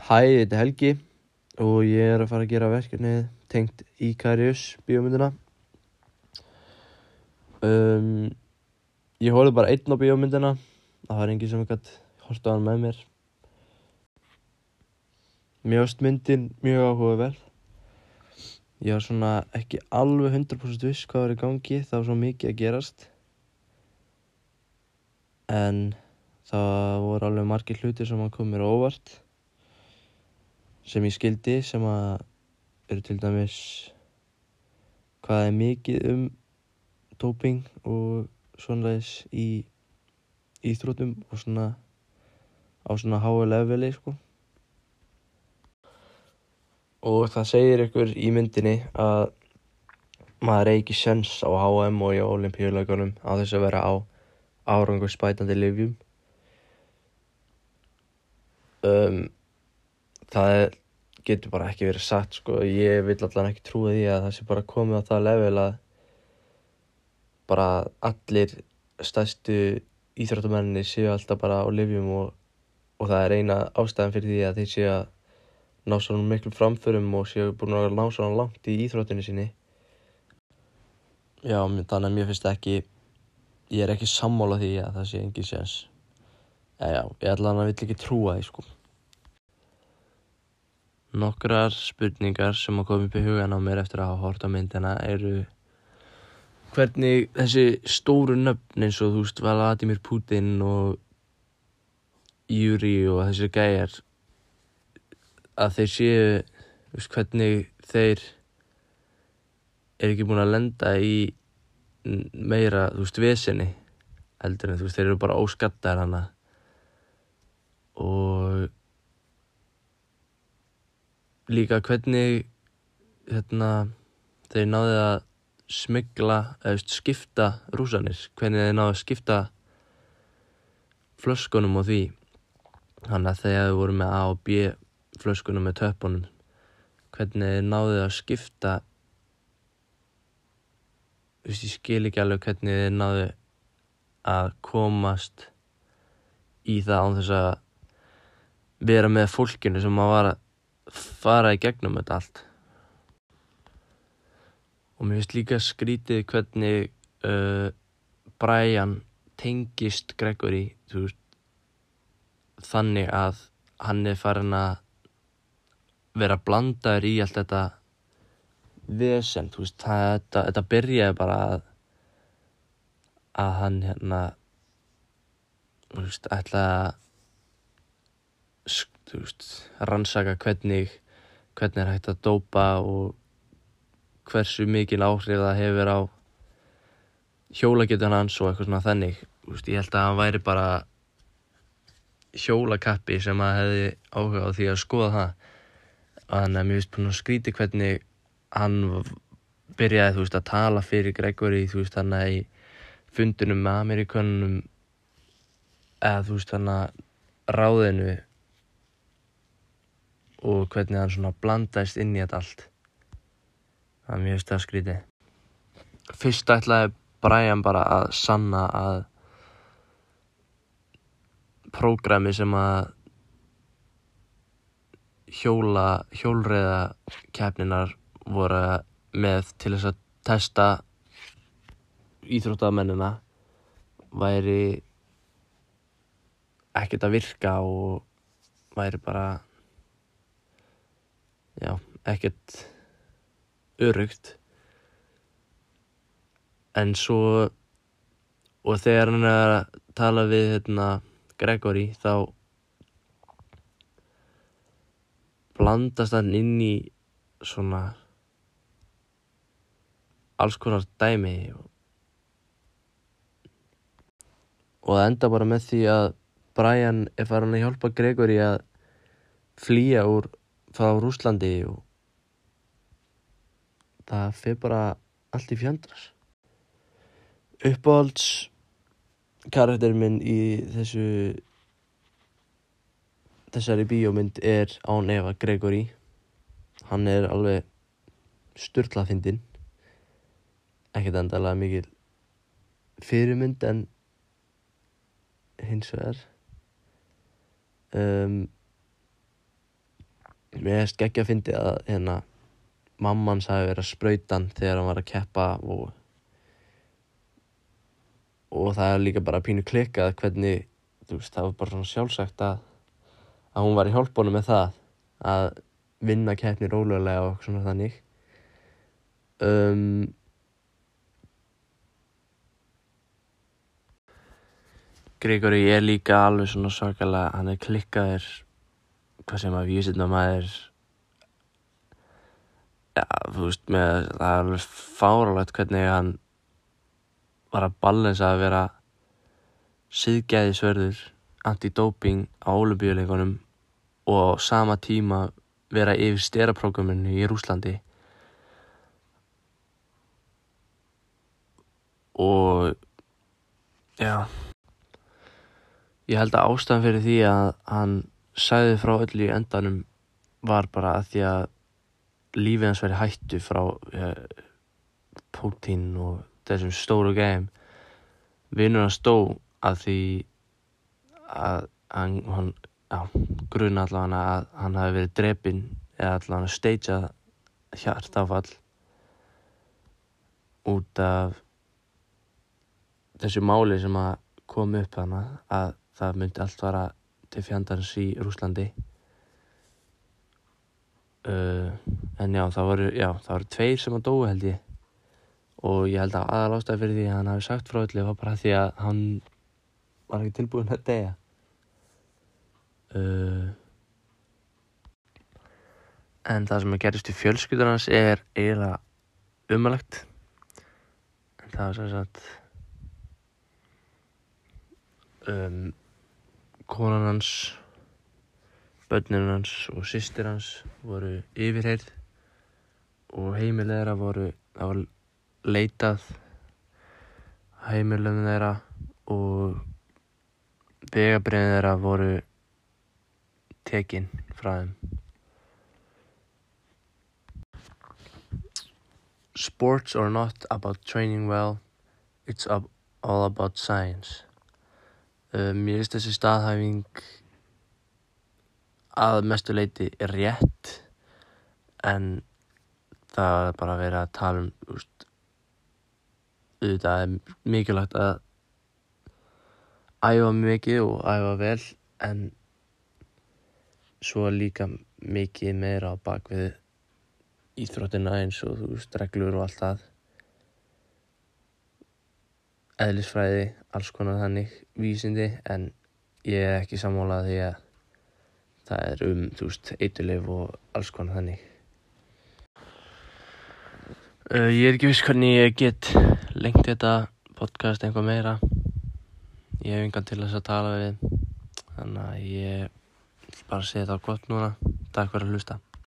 Hæ, þetta er Helgi og ég er að fara að gera verkefnið tengt Íkarius bíómyndina. Um, ég horfði bara einn á bíómyndina, það var enginn sem gætt horta á hann með mér. Mér varst myndin mjög áhugaverð. Ég var svona ekki alveg 100% viss hvað var í gangi, það var svo mikið að gerast. En það voru alveg margir hlutir sem að á óvart sem ég skildi sem að eru til dæmis hvað er mikið um doping og svonaðis í íþrótum og svona á svona háu leveli sko. Og það segir ykkur í myndinni að maður er ekki sens á HM og í olimpíuleikunum á þess að vera á árangur spætandi livjum um, það er, getur bara ekki verið satt sko. ég vil allan ekki trúa því að það sé bara komið á það level að bara allir stærstu íþróttamenninni séu alltaf bara á livjum og, og það er eina ástæðan fyrir því að þeir séu að ná svona miklu framförum og séu búin að ná svona langt í íþróttinu sinni já, þannig að mér finnst ekki ég er ekki sammála því að það sé engin séns Já, já, ég ætla hann að vill ekki trúa því sko. Nokkrar spurningar sem að koma upp í hugan á mér eftir að hafa hort á myndina eru hvernig þessi stóru nöfn eins og þú veist Vladimir Putin og Júri og þessi gæjar að þeir séu veist, hvernig þeir er ekki búin að lenda í meira, þú veist, vesenni heldur en þú veist, þeir eru bara óskattar hana. Og líka hvernig hérna, þeir náði að smigla eða skipta rúsanir, hvernig þeir náði að skipta flöskunum og því. Þannig að þegar þau voru með A og B flöskunum með töpunum hvernig þeir náði að skipta þú veist ég skil ekki alveg hvernig þeir náði að komast í það án þess að vera með fólkinu sem að vara fara í gegnum þetta allt. Og mér finnst líka skrítið hvernig uh, Brian tengist Gregory veist, þannig að hann er farin að vera blandaður í allt þetta vesen, veist, það, þetta, þetta byrjaði bara að að hann hérna veist, ætla að veist, rannsaka hvernig hvernig er hægt að dópa og hversu mikil áhrif það hefur á hjólagetan hans og eitthvað svona þannig. Veist, ég held að hann væri bara hjólakappi sem að hefði áhuga á því að skoða það. Þannig að mér finnst búin að skríti hvernig hann byrjaði þú veist að tala fyrir Gregory þú veist hann að í fundunum með Amerikanum eða þú veist hann að ráðinu og hvernig hann svona blandaðist inn í þetta allt. Það er mjög stað skríti fyrst ætlaði Brian bara að sanna að prógrami sem að hjóla hjólreiða keppninar voru með til þess að testa íþróttamennina væri ekkert að virka og væri bara já, ekkert örugt en svo og þegar hann er að tala við hérna, Gregory þá blandast hann inn í svona alls konar dæmi. Og, það enda bara með því að Brian er farin að hjálpa Gregory að flýja úr frá Rúslandi og það fyrir bara allt í fjandras uppáhalds karakter minn í þessu þessari bíómynd er án Eva Gregory. Hann er alveg störtlafindinn ekkert endalega mikil fyrirmynd en hins vegar um mér hefst geggja að fyndi að hérna mamman sagði verið að sprautan þegar hann var að keppa og og það er líka bara pínu klikkað hvernig, þú veist, það var bara svona sjálfsagt að að hún var í hjálpunum með það að vinna keppni rólulega og svona þannig. Um, Gregori er líka alveg svona svakalega, hann er klikkaður hvað sem að vísitna maður já, þú veist, með, það er alveg fáralegt hvernig hann var að balansa að vera siðgæðisverður anti-doping á olimpíuleikunum og á sama tíma vera yfir styraprógraminu í Rúslandi og já ég held að ástæðan fyrir því að hann sæði frá öllu í endanum var bara að því að lífið hans verið hættu frá ja, Putin og þessum stóru geim vinnur hann stó að því að hann, gruna allavega að hann hafi verið drepinn eða allavega steitjað hjartafall út af þessu máli sem að kom upp hana að það myndi allt vara til fjandans í Rúslandi uh, en já það voru já það voru tveir sem að dói held ég. Og ég held að aðal ástæði fyrir því að hann hafi sagt frá öllu var bara því að hann var ekki tilbúin að deyja. Uh, en það sem að gerist í fjölskyldur hans er eiginlega umalegt en það var sem sagt um konan hans börnin hans og sýstir hans voru yfirheyrð og heimileg þeirra voru það var leitað heimilum þeirra og vegabriðin þeirra voru tekin frá þeim. Sports are not about training well it's all about science Uh, mér finnst þessi staðhæfing að mestu leiti er rétt en það er bara að vera að tala um úst, auðvitað er mikilvægt að æfa mikið og æfa vel en svo líka mikið meira á bakvið íþróttina eins og þú veist reglur og allt það eðlisfræði, alls konar þannig vísindi en ég er ekki sammálað því að það er um, þú veist, eitthuleif og alls konar þannig. Uh, ég er ekki viss hvernig ég get lengt þetta podcast einhvað meira. Ég hef engan til þess að tala við, þannig að ég bara segja þetta á gott núna. Takk fyrir að hlusta.